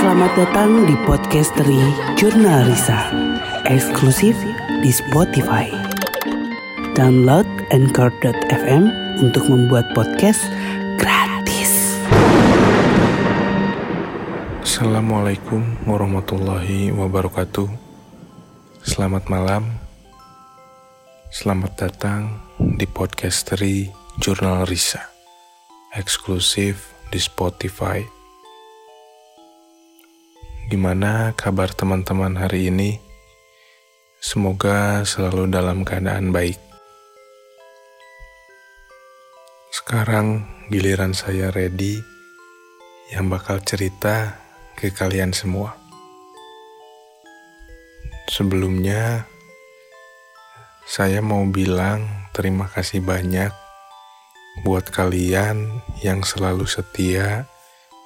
Selamat datang di Podcastery Jurnal Risa, eksklusif di Spotify. Download Anchor.fm untuk membuat podcast gratis. Assalamualaikum warahmatullahi wabarakatuh. Selamat malam. Selamat datang di Podcastery Jurnal Risa, eksklusif di Spotify. Gimana kabar teman-teman hari ini? Semoga selalu dalam keadaan baik. Sekarang giliran saya ready yang bakal cerita ke kalian semua. Sebelumnya, saya mau bilang terima kasih banyak buat kalian yang selalu setia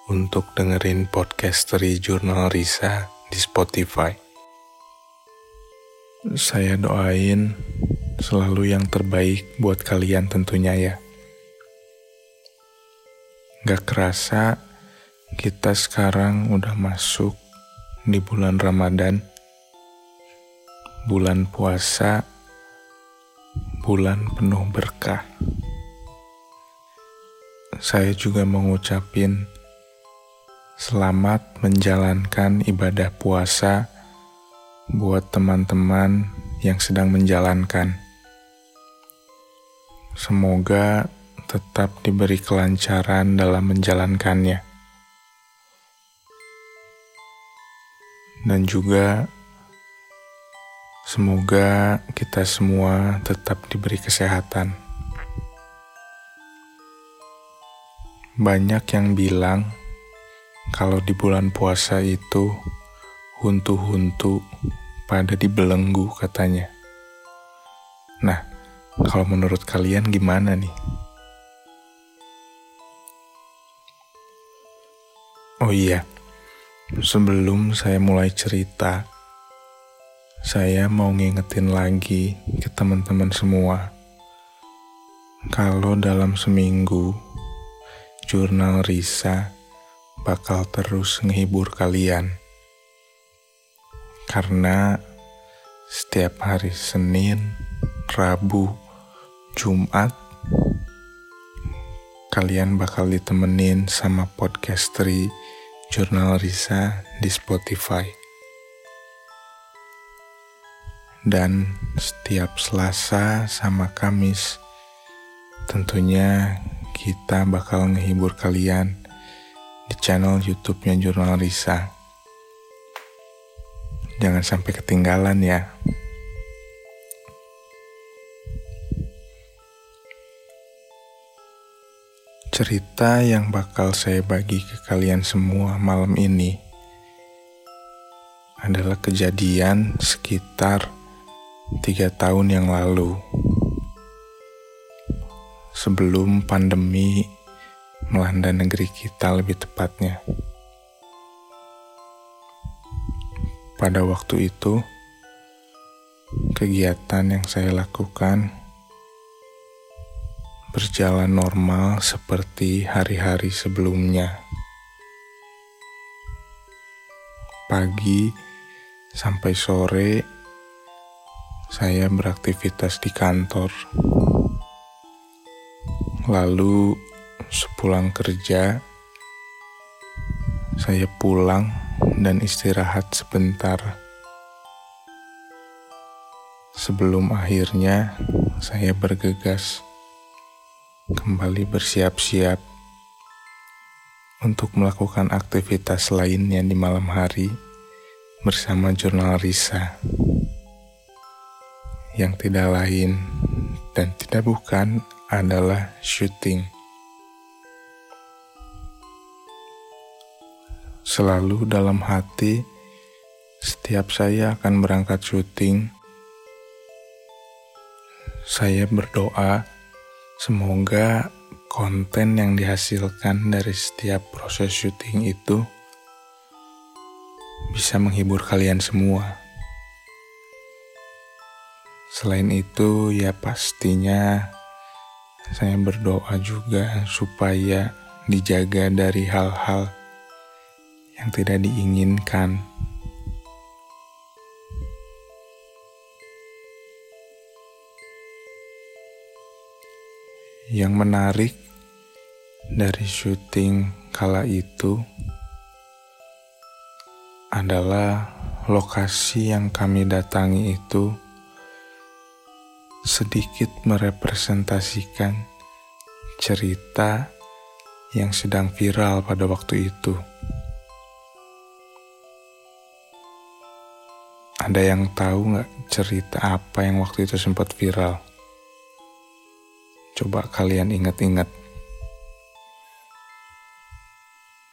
untuk dengerin podcast dari Jurnal Risa di Spotify. Saya doain selalu yang terbaik buat kalian tentunya ya. Gak kerasa kita sekarang udah masuk di bulan Ramadan, bulan puasa, bulan penuh berkah. Saya juga mengucapin Selamat menjalankan ibadah puasa buat teman-teman yang sedang menjalankan. Semoga tetap diberi kelancaran dalam menjalankannya. Dan juga semoga kita semua tetap diberi kesehatan. Banyak yang bilang, kalau di bulan puasa itu huntu-huntu pada dibelenggu katanya. Nah, kalau menurut kalian gimana nih? Oh iya, sebelum saya mulai cerita, saya mau ngingetin lagi ke teman-teman semua. Kalau dalam seminggu, jurnal Risa bakal terus menghibur kalian. Karena setiap hari Senin, Rabu, Jumat, kalian bakal ditemenin sama podcasteri Jurnal Risa di Spotify. Dan setiap Selasa sama Kamis, tentunya kita bakal menghibur kalian di channel YouTube-nya Jurnal Risa. Jangan sampai ketinggalan ya. Cerita yang bakal saya bagi ke kalian semua malam ini adalah kejadian sekitar tiga tahun yang lalu. Sebelum pandemi melanda negeri kita lebih tepatnya. Pada waktu itu, kegiatan yang saya lakukan berjalan normal seperti hari-hari sebelumnya. Pagi sampai sore, saya beraktivitas di kantor. Lalu Sepulang kerja, saya pulang dan istirahat sebentar. Sebelum akhirnya saya bergegas kembali bersiap-siap untuk melakukan aktivitas lainnya di malam hari bersama jurnal Risa yang tidak lain dan tidak bukan adalah syuting. Selalu dalam hati, setiap saya akan berangkat syuting, saya berdoa semoga konten yang dihasilkan dari setiap proses syuting itu bisa menghibur kalian semua. Selain itu, ya pastinya saya berdoa juga supaya dijaga dari hal-hal yang tidak diinginkan. Yang menarik dari syuting kala itu adalah lokasi yang kami datangi itu sedikit merepresentasikan cerita yang sedang viral pada waktu itu. Ada yang tahu nggak cerita apa yang waktu itu sempat viral? Coba kalian ingat-ingat.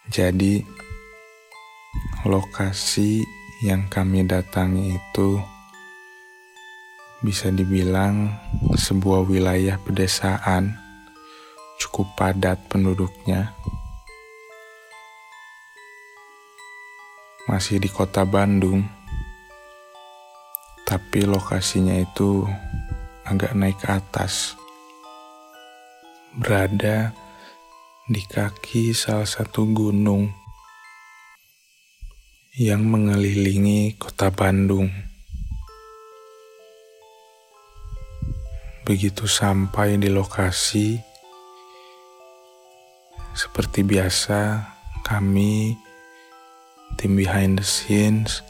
Jadi, lokasi yang kami datangi itu bisa dibilang sebuah wilayah pedesaan cukup padat penduduknya. Masih di kota Bandung, tapi lokasinya itu agak naik ke atas. Berada di kaki salah satu gunung yang mengelilingi kota Bandung. Begitu sampai di lokasi, seperti biasa, kami tim behind the scenes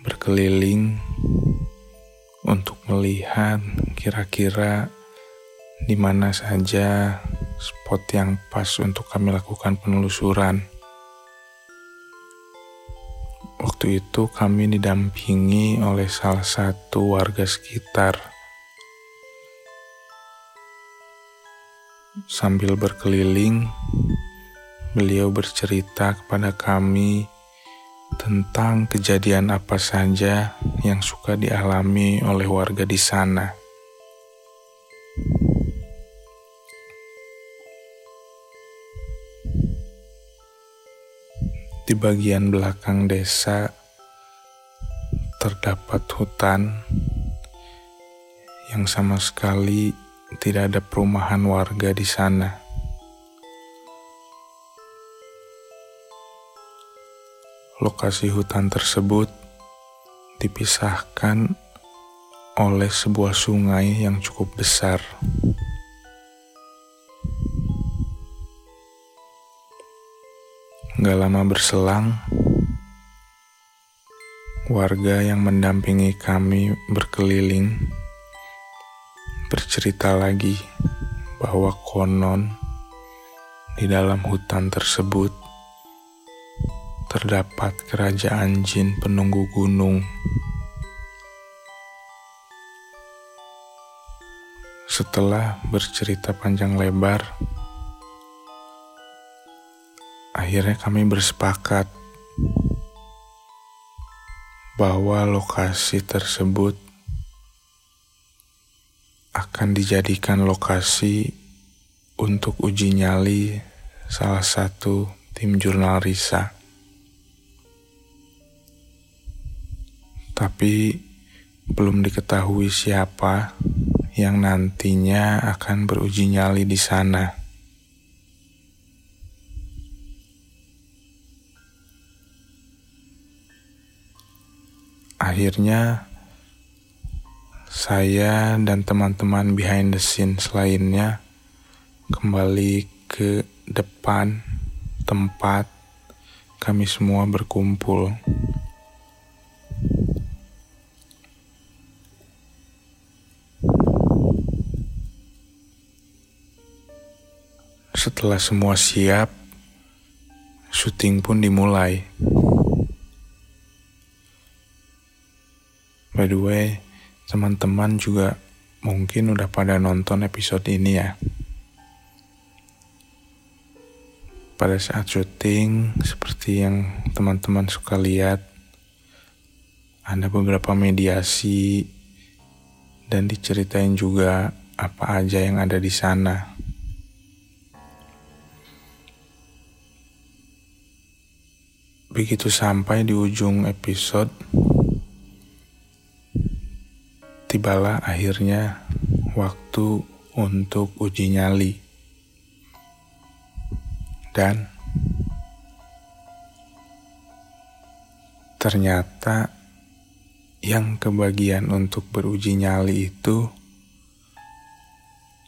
berkeliling untuk melihat kira-kira di mana saja spot yang pas untuk kami lakukan penelusuran. Waktu itu kami didampingi oleh salah satu warga sekitar. Sambil berkeliling, beliau bercerita kepada kami tentang kejadian apa saja yang suka dialami oleh warga di sana. Di bagian belakang desa terdapat hutan yang sama sekali tidak ada perumahan warga di sana. Lokasi hutan tersebut dipisahkan oleh sebuah sungai yang cukup besar. Gak lama berselang, warga yang mendampingi kami berkeliling bercerita lagi bahwa konon di dalam hutan tersebut terdapat kerajaan jin penunggu gunung. Setelah bercerita panjang lebar, akhirnya kami bersepakat bahwa lokasi tersebut akan dijadikan lokasi untuk uji nyali salah satu tim jurnal Risa. Tapi belum diketahui siapa yang nantinya akan beruji nyali di sana. Akhirnya, saya dan teman-teman behind the scenes lainnya kembali ke depan tempat kami semua berkumpul. Setelah semua siap, syuting pun dimulai. By the way, teman-teman juga mungkin udah pada nonton episode ini ya. Pada saat syuting, seperti yang teman-teman suka lihat, ada beberapa mediasi dan diceritain juga apa aja yang ada di sana. Begitu sampai di ujung episode, tibalah akhirnya waktu untuk uji nyali. Dan Ternyata yang kebagian untuk beruji nyali itu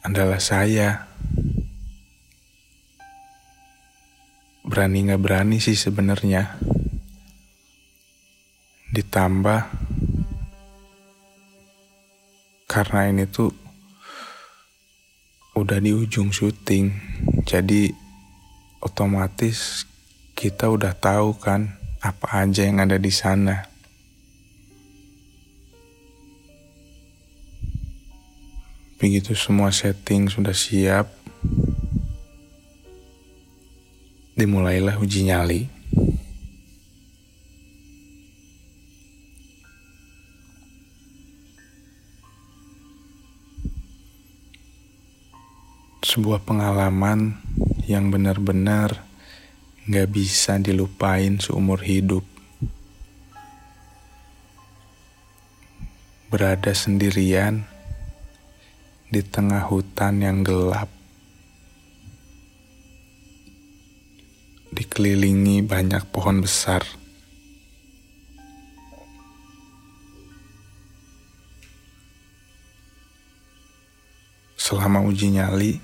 adalah saya. Berani nggak berani sih sebenarnya. Ditambah karena ini tuh udah di ujung syuting, jadi otomatis kita udah tahu kan apa aja yang ada di sana. Begitu semua setting sudah siap, dimulailah uji nyali. sebuah pengalaman yang benar-benar gak bisa dilupain seumur hidup. Berada sendirian di tengah hutan yang gelap, dikelilingi banyak pohon besar. Selama uji nyali,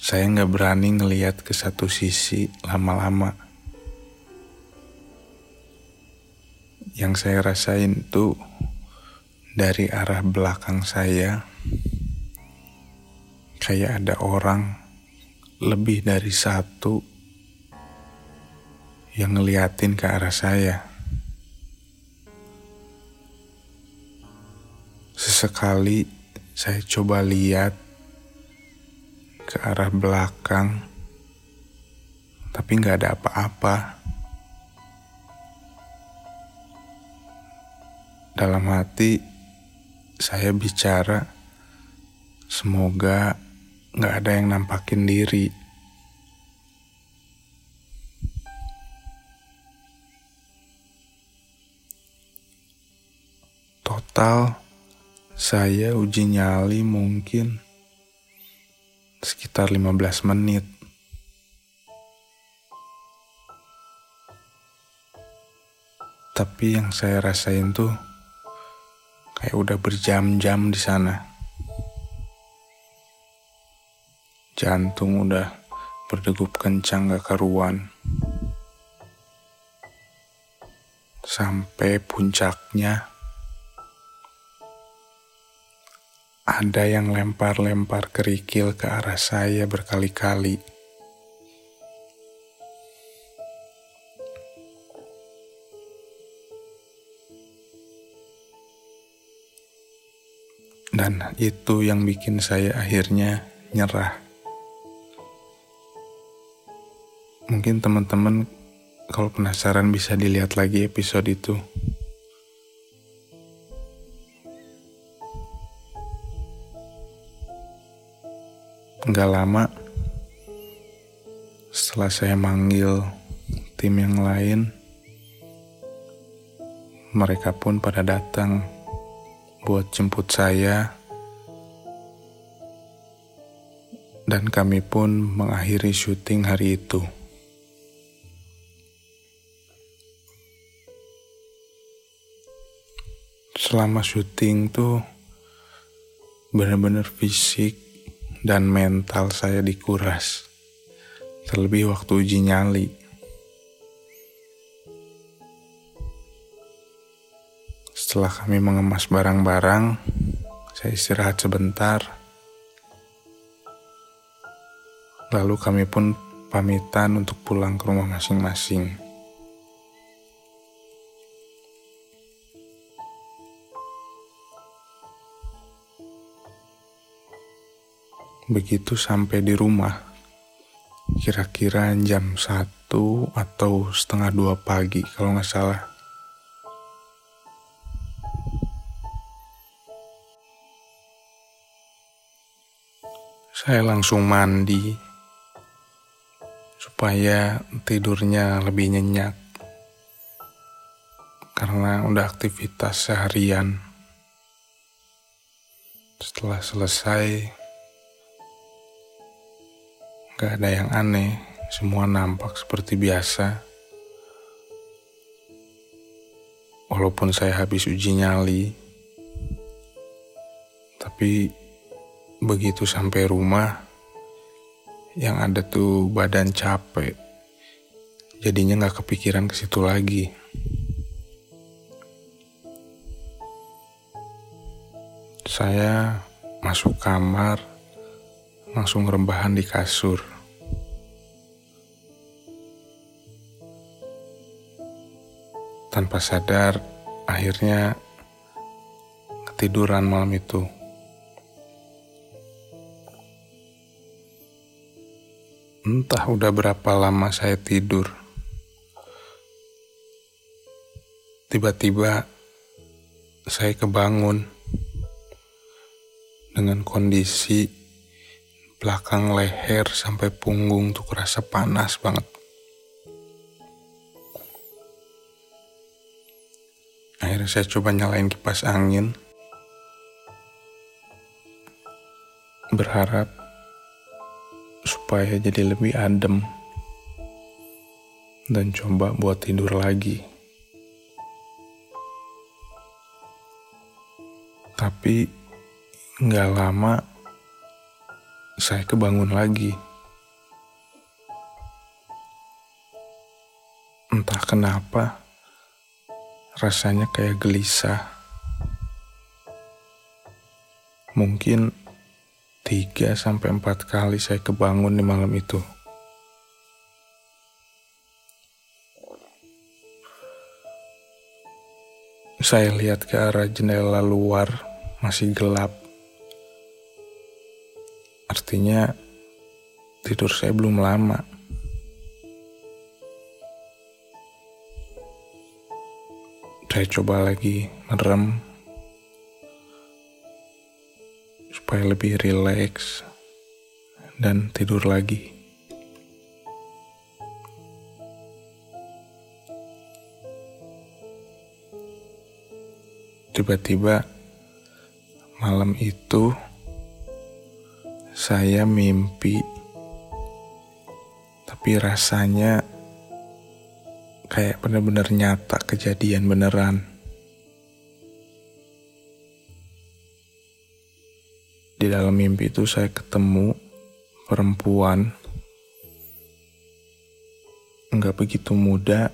saya nggak berani ngelihat ke satu sisi lama-lama. Yang saya rasain tuh dari arah belakang saya kayak ada orang lebih dari satu yang ngeliatin ke arah saya. Sesekali saya coba lihat ke arah belakang, tapi nggak ada apa-apa. Dalam hati, saya bicara, semoga nggak ada yang nampakin diri. Total, saya uji nyali mungkin sekitar 15 menit. Tapi yang saya rasain tuh kayak udah berjam-jam di sana. Jantung udah berdegup kencang gak karuan. Sampai puncaknya Ada yang lempar-lempar kerikil ke arah saya berkali-kali. Dan itu yang bikin saya akhirnya nyerah. Mungkin teman-teman kalau penasaran bisa dilihat lagi episode itu. Gak lama setelah saya manggil tim yang lain, mereka pun pada datang buat jemput saya, dan kami pun mengakhiri syuting hari itu. Selama syuting tuh benar-benar fisik dan mental saya dikuras. Terlebih waktu uji nyali. Setelah kami mengemas barang-barang, saya istirahat sebentar. Lalu kami pun pamitan untuk pulang ke rumah masing-masing. Begitu sampai di rumah, kira-kira jam satu atau setengah dua pagi kalau nggak salah. Saya langsung mandi supaya tidurnya lebih nyenyak karena udah aktivitas seharian. Setelah selesai, Gak ada yang aneh, semua nampak seperti biasa. walaupun saya habis uji nyali, tapi begitu sampai rumah, yang ada tuh badan capek, jadinya nggak kepikiran ke situ lagi. Saya masuk kamar, langsung rebahan di kasur. Tanpa sadar, akhirnya ketiduran malam itu. Entah udah berapa lama saya tidur. Tiba-tiba saya kebangun dengan kondisi belakang leher sampai punggung tuh kerasa panas banget. Akhirnya saya coba nyalain kipas angin. Berharap supaya jadi lebih adem. Dan coba buat tidur lagi. Tapi nggak lama saya kebangun lagi. Entah kenapa rasanya kayak gelisah. Mungkin tiga sampai empat kali saya kebangun di malam itu. Saya lihat ke arah jendela luar masih gelap. Artinya tidur saya belum lama. Saya coba lagi merem supaya lebih rileks dan tidur lagi. Tiba-tiba malam itu saya mimpi tapi rasanya kayak bener-bener nyata kejadian beneran. Di dalam mimpi itu saya ketemu perempuan nggak begitu muda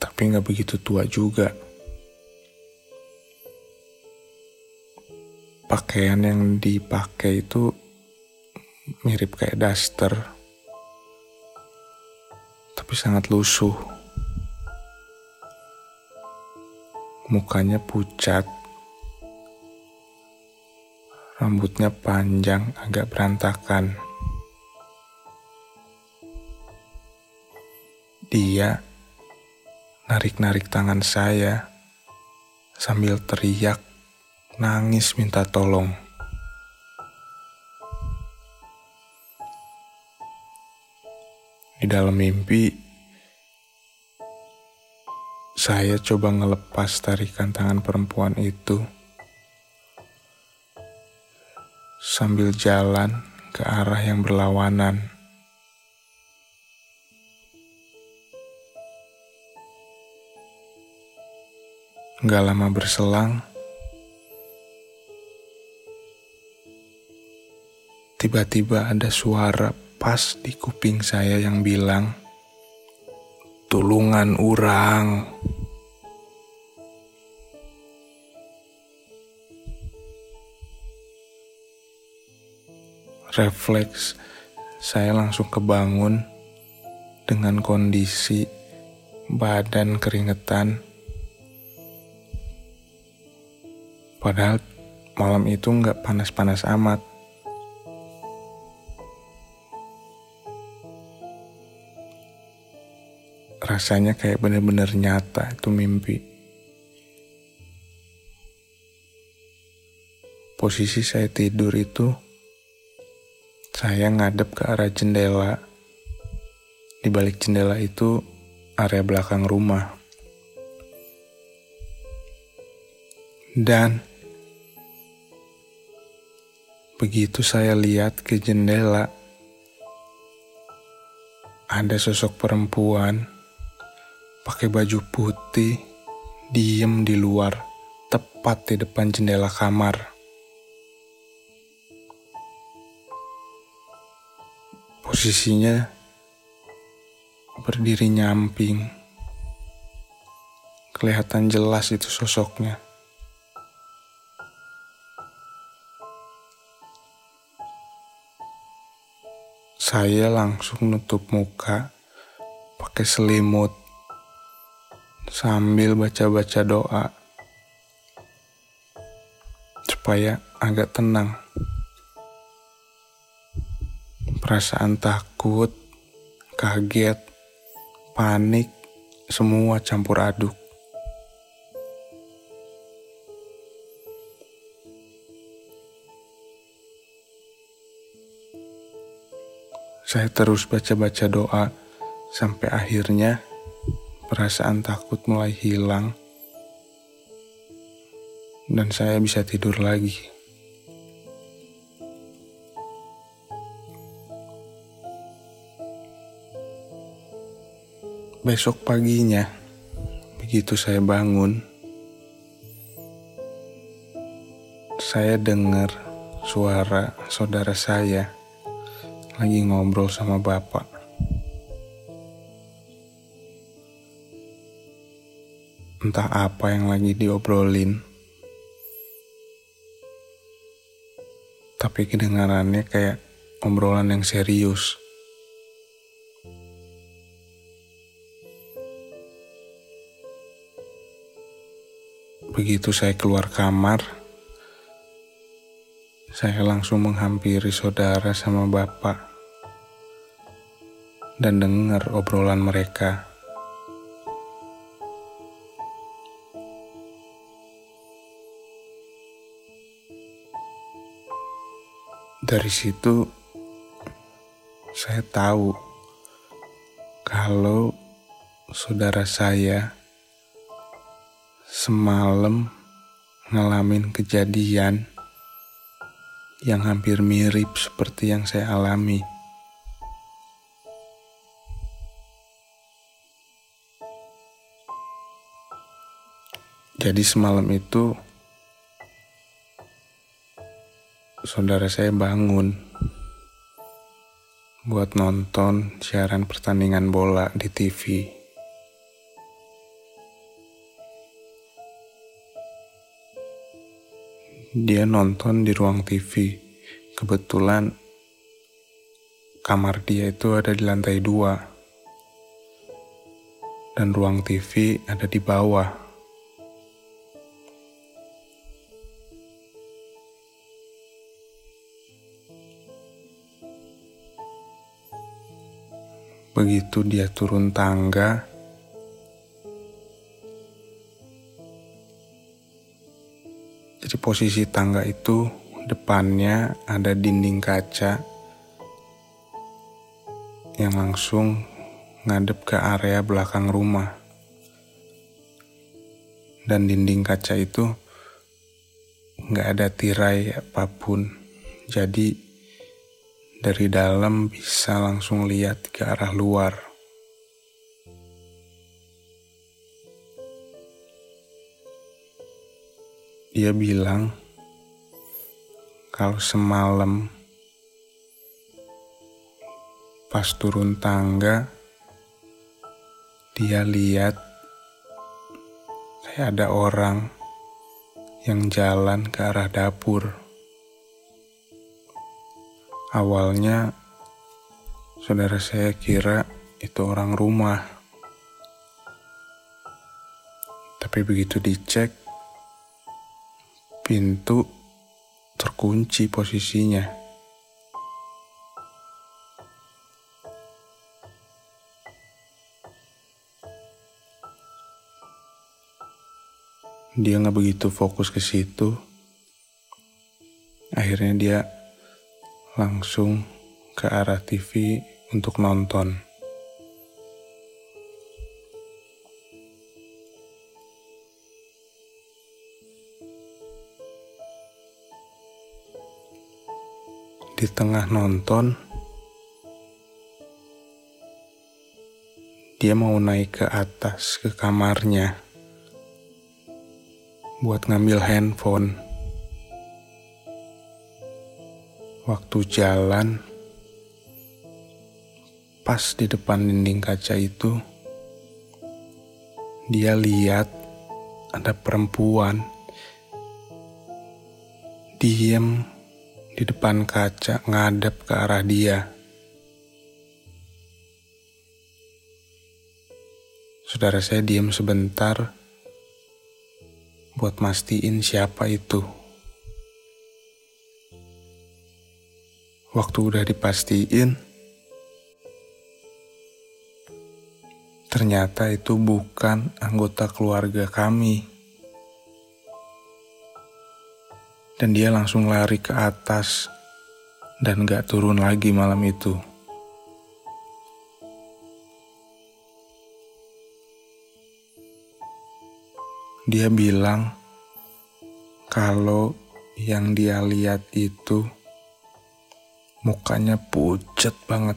tapi nggak begitu tua juga. Pakaian yang dipakai itu mirip kayak daster tapi sangat lusuh. Mukanya pucat. Rambutnya panjang, agak berantakan. Dia narik-narik tangan saya sambil teriak, nangis minta tolong. Di dalam mimpi, saya coba ngelepas tarikan tangan perempuan itu sambil jalan ke arah yang berlawanan. Gak lama berselang, tiba-tiba ada suara pas di kuping saya yang bilang, "Tulungan urang." Refleks, saya langsung kebangun dengan kondisi badan keringetan. Padahal malam itu nggak panas-panas amat. Rasanya kayak bener-bener nyata itu mimpi. Posisi saya tidur itu saya ngadep ke arah jendela. Di balik jendela itu area belakang rumah. Dan begitu saya lihat ke jendela, ada sosok perempuan pakai baju putih, diem di luar, tepat di depan jendela kamar. Posisinya berdiri nyamping. Kelihatan jelas itu sosoknya. Saya langsung nutup muka pakai selimut sambil baca-baca doa supaya agak tenang. Perasaan takut, kaget, panik, semua campur aduk. Saya terus baca-baca doa sampai akhirnya perasaan takut mulai hilang, dan saya bisa tidur lagi. Besok paginya, begitu saya bangun, saya dengar suara saudara saya lagi ngobrol sama bapak. Entah apa yang lagi diobrolin. Tapi kedengarannya kayak obrolan yang serius. Begitu saya keluar kamar, saya langsung menghampiri saudara sama bapak dan dengar obrolan mereka. Dari situ saya tahu kalau saudara saya semalam ngalamin kejadian yang hampir mirip seperti yang saya alami. Jadi semalam itu saudara saya bangun buat nonton siaran pertandingan bola di TV. Dia nonton di ruang TV. Kebetulan kamar dia itu ada di lantai dua. Dan ruang TV ada di bawah. Begitu dia turun tangga, jadi posisi tangga itu depannya ada dinding kaca yang langsung ngadep ke area belakang rumah. Dan dinding kaca itu nggak ada tirai apa pun, jadi dari dalam bisa langsung lihat ke arah luar. Dia bilang kalau semalam pas turun tangga dia lihat kayak ada orang yang jalan ke arah dapur. Awalnya saudara saya kira itu orang rumah. Tapi begitu dicek, pintu terkunci posisinya. Dia nggak begitu fokus ke situ. Akhirnya dia langsung ke arah TV untuk nonton. Di tengah nonton, dia mau naik ke atas ke kamarnya buat ngambil handphone. Waktu jalan, pas di depan dinding kaca itu, dia lihat ada perempuan diem di depan kaca ngadep ke arah dia. Saudara saya diem sebentar buat mastiin siapa itu. Waktu udah dipastiin, ternyata itu bukan anggota keluarga kami. dan dia langsung lari ke atas dan gak turun lagi malam itu. Dia bilang kalau yang dia lihat itu mukanya pucat banget.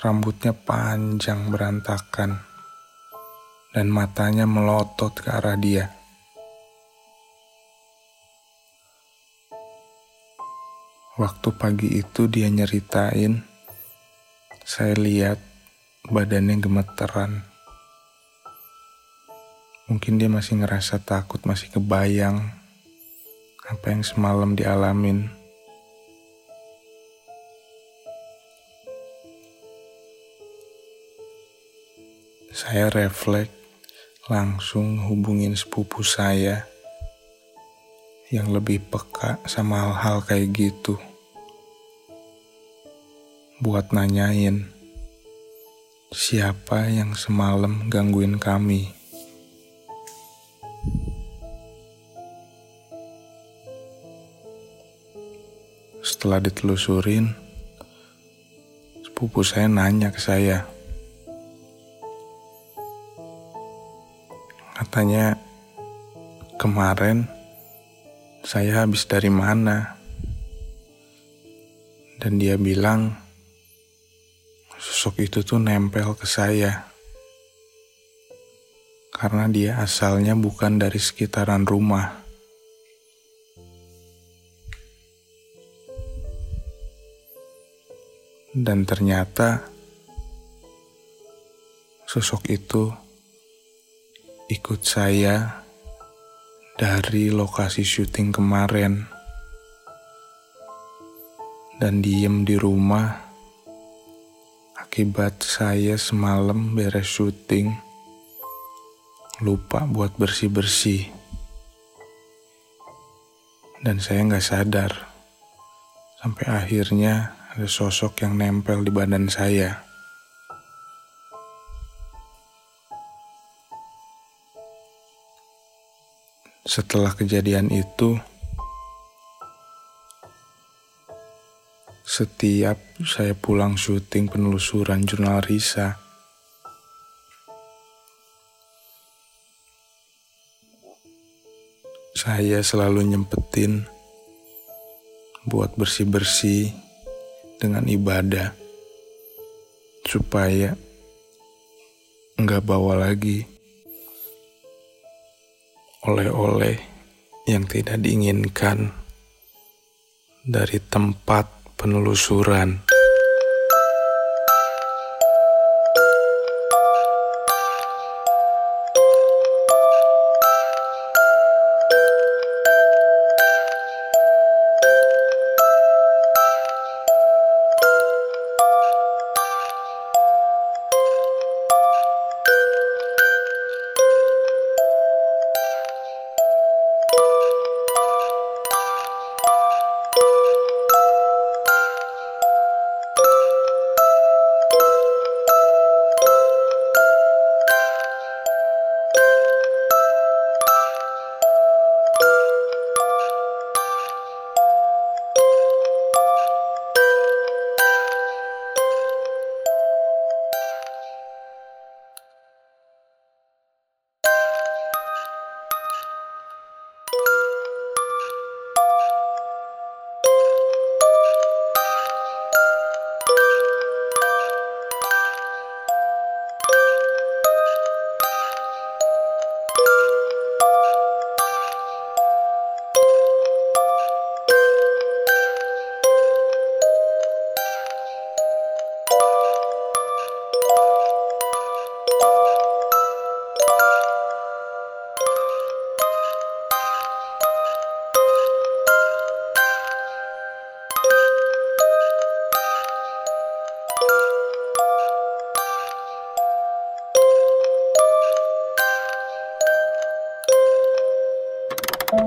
Rambutnya panjang berantakan dan matanya melotot ke arah dia. Waktu pagi itu dia nyeritain, saya lihat badannya gemeteran. Mungkin dia masih ngerasa takut, masih kebayang apa yang semalam dialamin. Saya refleks langsung hubungin sepupu saya yang lebih peka sama hal-hal kayak gitu. Buat nanyain siapa yang semalam gangguin kami. Setelah ditelusurin, sepupu saya nanya ke saya. Katanya kemarin saya habis dari mana? Dan dia bilang, sosok itu tuh nempel ke saya. Karena dia asalnya bukan dari sekitaran rumah. Dan ternyata sosok itu ikut saya dari lokasi syuting kemarin. Dan diem di rumah akibat saya semalam beres syuting. Lupa buat bersih-bersih. Dan saya nggak sadar sampai akhirnya ada sosok yang nempel di badan saya. Setelah kejadian itu, setiap saya pulang syuting penelusuran jurnal Risa, saya selalu nyempetin buat bersih-bersih dengan ibadah supaya nggak bawa lagi oleh-oleh yang tidak diinginkan dari tempat penelusuran.